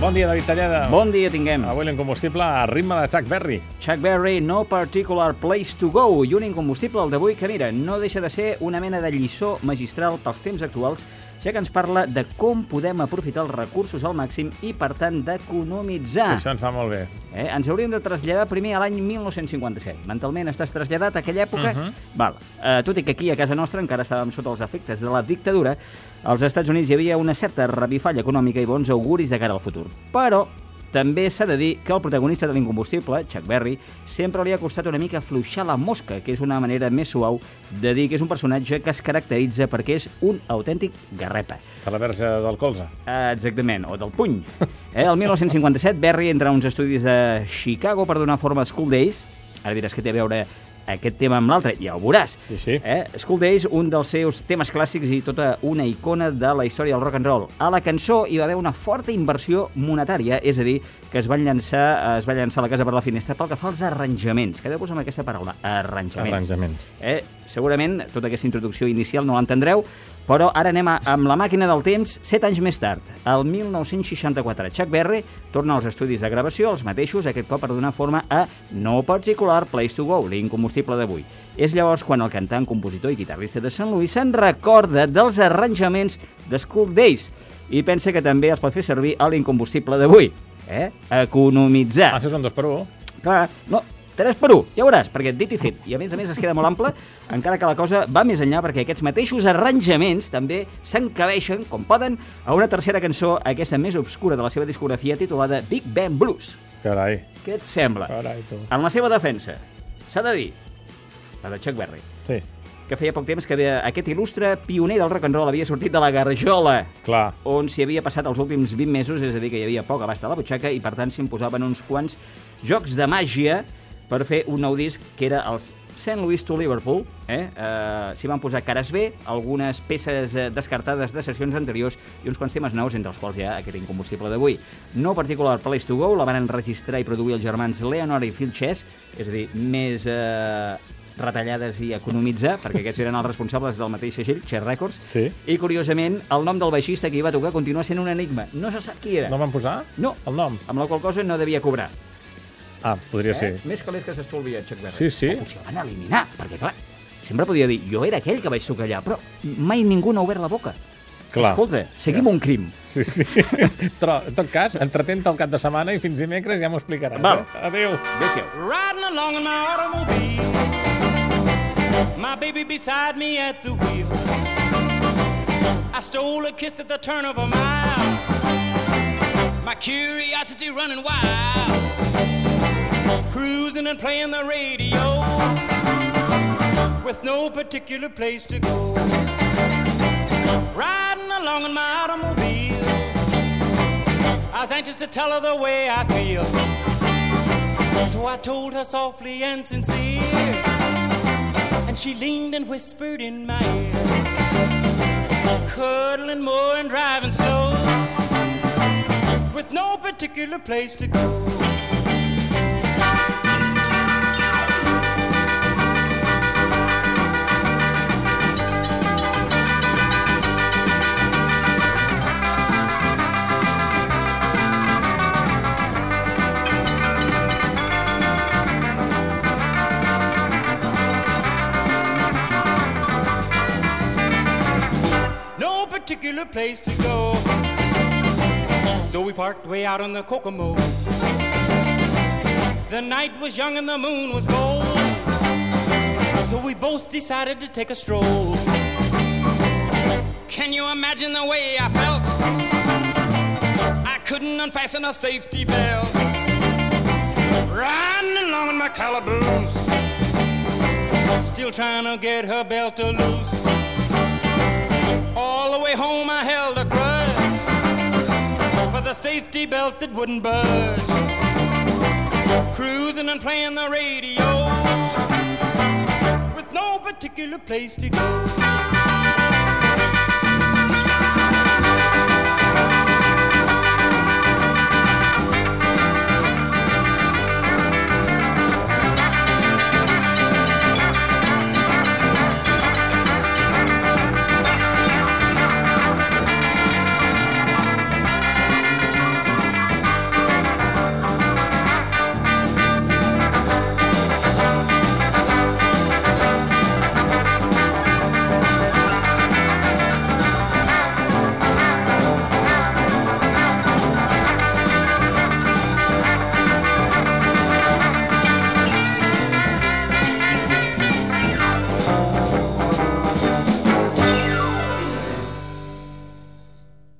Bon dia, David Talleda. Bon dia tinguem. Avui l'incombustible a ritme de Chuck Berry. Chuck Berry, no particular place to go. I un incombustible, el d'avui, que mira, no deixa de ser una mena de lliçó magistral pels temps actuals, ja que ens parla de com podem aprofitar els recursos al màxim i, per tant, d'economitzar. Això ens fa molt bé. Eh? Ens hauríem de traslladar primer a l'any 1957. Mentalment estàs traslladat a aquella època. Uh -huh. Val. Eh, tot i que aquí, a casa nostra, encara estàvem sota els efectes de la dictadura, als Estats Units hi havia una certa revifalla econòmica i bons auguris de cara al futur. Però també s'ha de dir que el protagonista de l'incombustible, Chuck Berry, sempre li ha costat una mica afluixar la mosca, que és una manera més suau de dir que és un personatge que es caracteritza perquè és un autèntic garrepa. De la verge del colze. Exactament, o del puny. Eh, el 1957, Berry entra a uns estudis de Chicago per donar forma a School Days. Ara diràs que té a veure aquest tema amb l'altre, ja ho veuràs. Sí, sí. Eh? School Days, un dels seus temes clàssics i tota una icona de la història del rock and roll. A la cançó hi va haver una forta inversió monetària, és a dir, que es van llançar, es va llançar la casa per la finestra pel que fa als arranjaments. Quedeu-vos amb aquesta paraula, arranjaments. Arranjaments. Eh? Segurament tota aquesta introducció inicial no l'entendreu, però ara anem a, amb la màquina del temps set anys més tard. El 1964, Chuck Berry torna als estudis de gravació, els mateixos, aquest cop per donar forma a No Particular Place to Go, l'incombustible d'avui. És llavors quan el cantant, compositor i guitarrista de Sant Louis se'n recorda dels arranjaments de School Days i pensa que també els pot fer servir a l'incombustible d'avui. Eh? Economitzar. Ah, això són dos per un. Clar, no, 3 per 1, ja veuràs, perquè dit i fet, i a més a més es queda molt ample, encara que la cosa va més enllà perquè aquests mateixos arranjaments també s'encabeixen, com poden, a una tercera cançó, aquesta més obscura de la seva discografia, titulada Big Band Blues. Carai. Què et sembla? Carai, tu. En la seva defensa, s'ha de dir, la de Chuck Berry, Sí, que feia poc temps que havia- aquest il·lustre pioner del rock and roll havia sortit de la garjola clar. on s'hi havia passat els últims 20 mesos, és a dir, que hi havia poc abast a la butxaca i, per tant, s'imposaven uns quants jocs de màgia per fer un nou disc que era els St. Louis to Liverpool. Eh? Eh, S'hi van posar cares B, algunes peces eh, descartades de sessions anteriors i uns quants temes nous, entre els quals hi ha aquest incombustible d'avui. No particular Place to Go, la van enregistrar i produir els germans Leonard i Phil Chess, és a dir, més... Eh, retallades i economitzar, perquè aquests eren els responsables del mateix segell, Chess Records, Sí. i curiosament el nom del baixista que hi va tocar continua sent un enigma. No se sap qui era. No van posar? No. El nom? Amb la qual cosa no devia cobrar. Ah, podria ser. Eh? Més calés que s'estolvia Chuck Berry. Sí, sí. O potser van eliminar, perquè clar, sempre podia dir, jo era aquell que vaig sucar allà, però mai ningú n'ha obert la boca. Clar. Escolta, seguim un crim. Sí, sí. Però, en tot cas, entretenta el cap de setmana i fins dimecres ja m'ho explicaràs. Val. Eh? Adéu. Adéu-siau. Riding along in my automobile. My baby beside me at the wheel. I stole a kiss at the turn of a mile. My curiosity running wild. Cruising and playing the radio. With no particular place to go. Riding along in my automobile. I was anxious to tell her the way I feel. So I told her softly and sincere. And she leaned and whispered in my ear. Cuddling more and driving slow. With no particular place to go. Particular place to go. So we parked way out on the Kokomo. The night was young and the moon was gold. So we both decided to take a stroll. Can you imagine the way I felt? I couldn't unfasten a safety belt. Riding along in my calaboose. Still trying to get her belt to loose. Safety belt that wouldn't budge. Cruising and playing the radio with no particular place to go.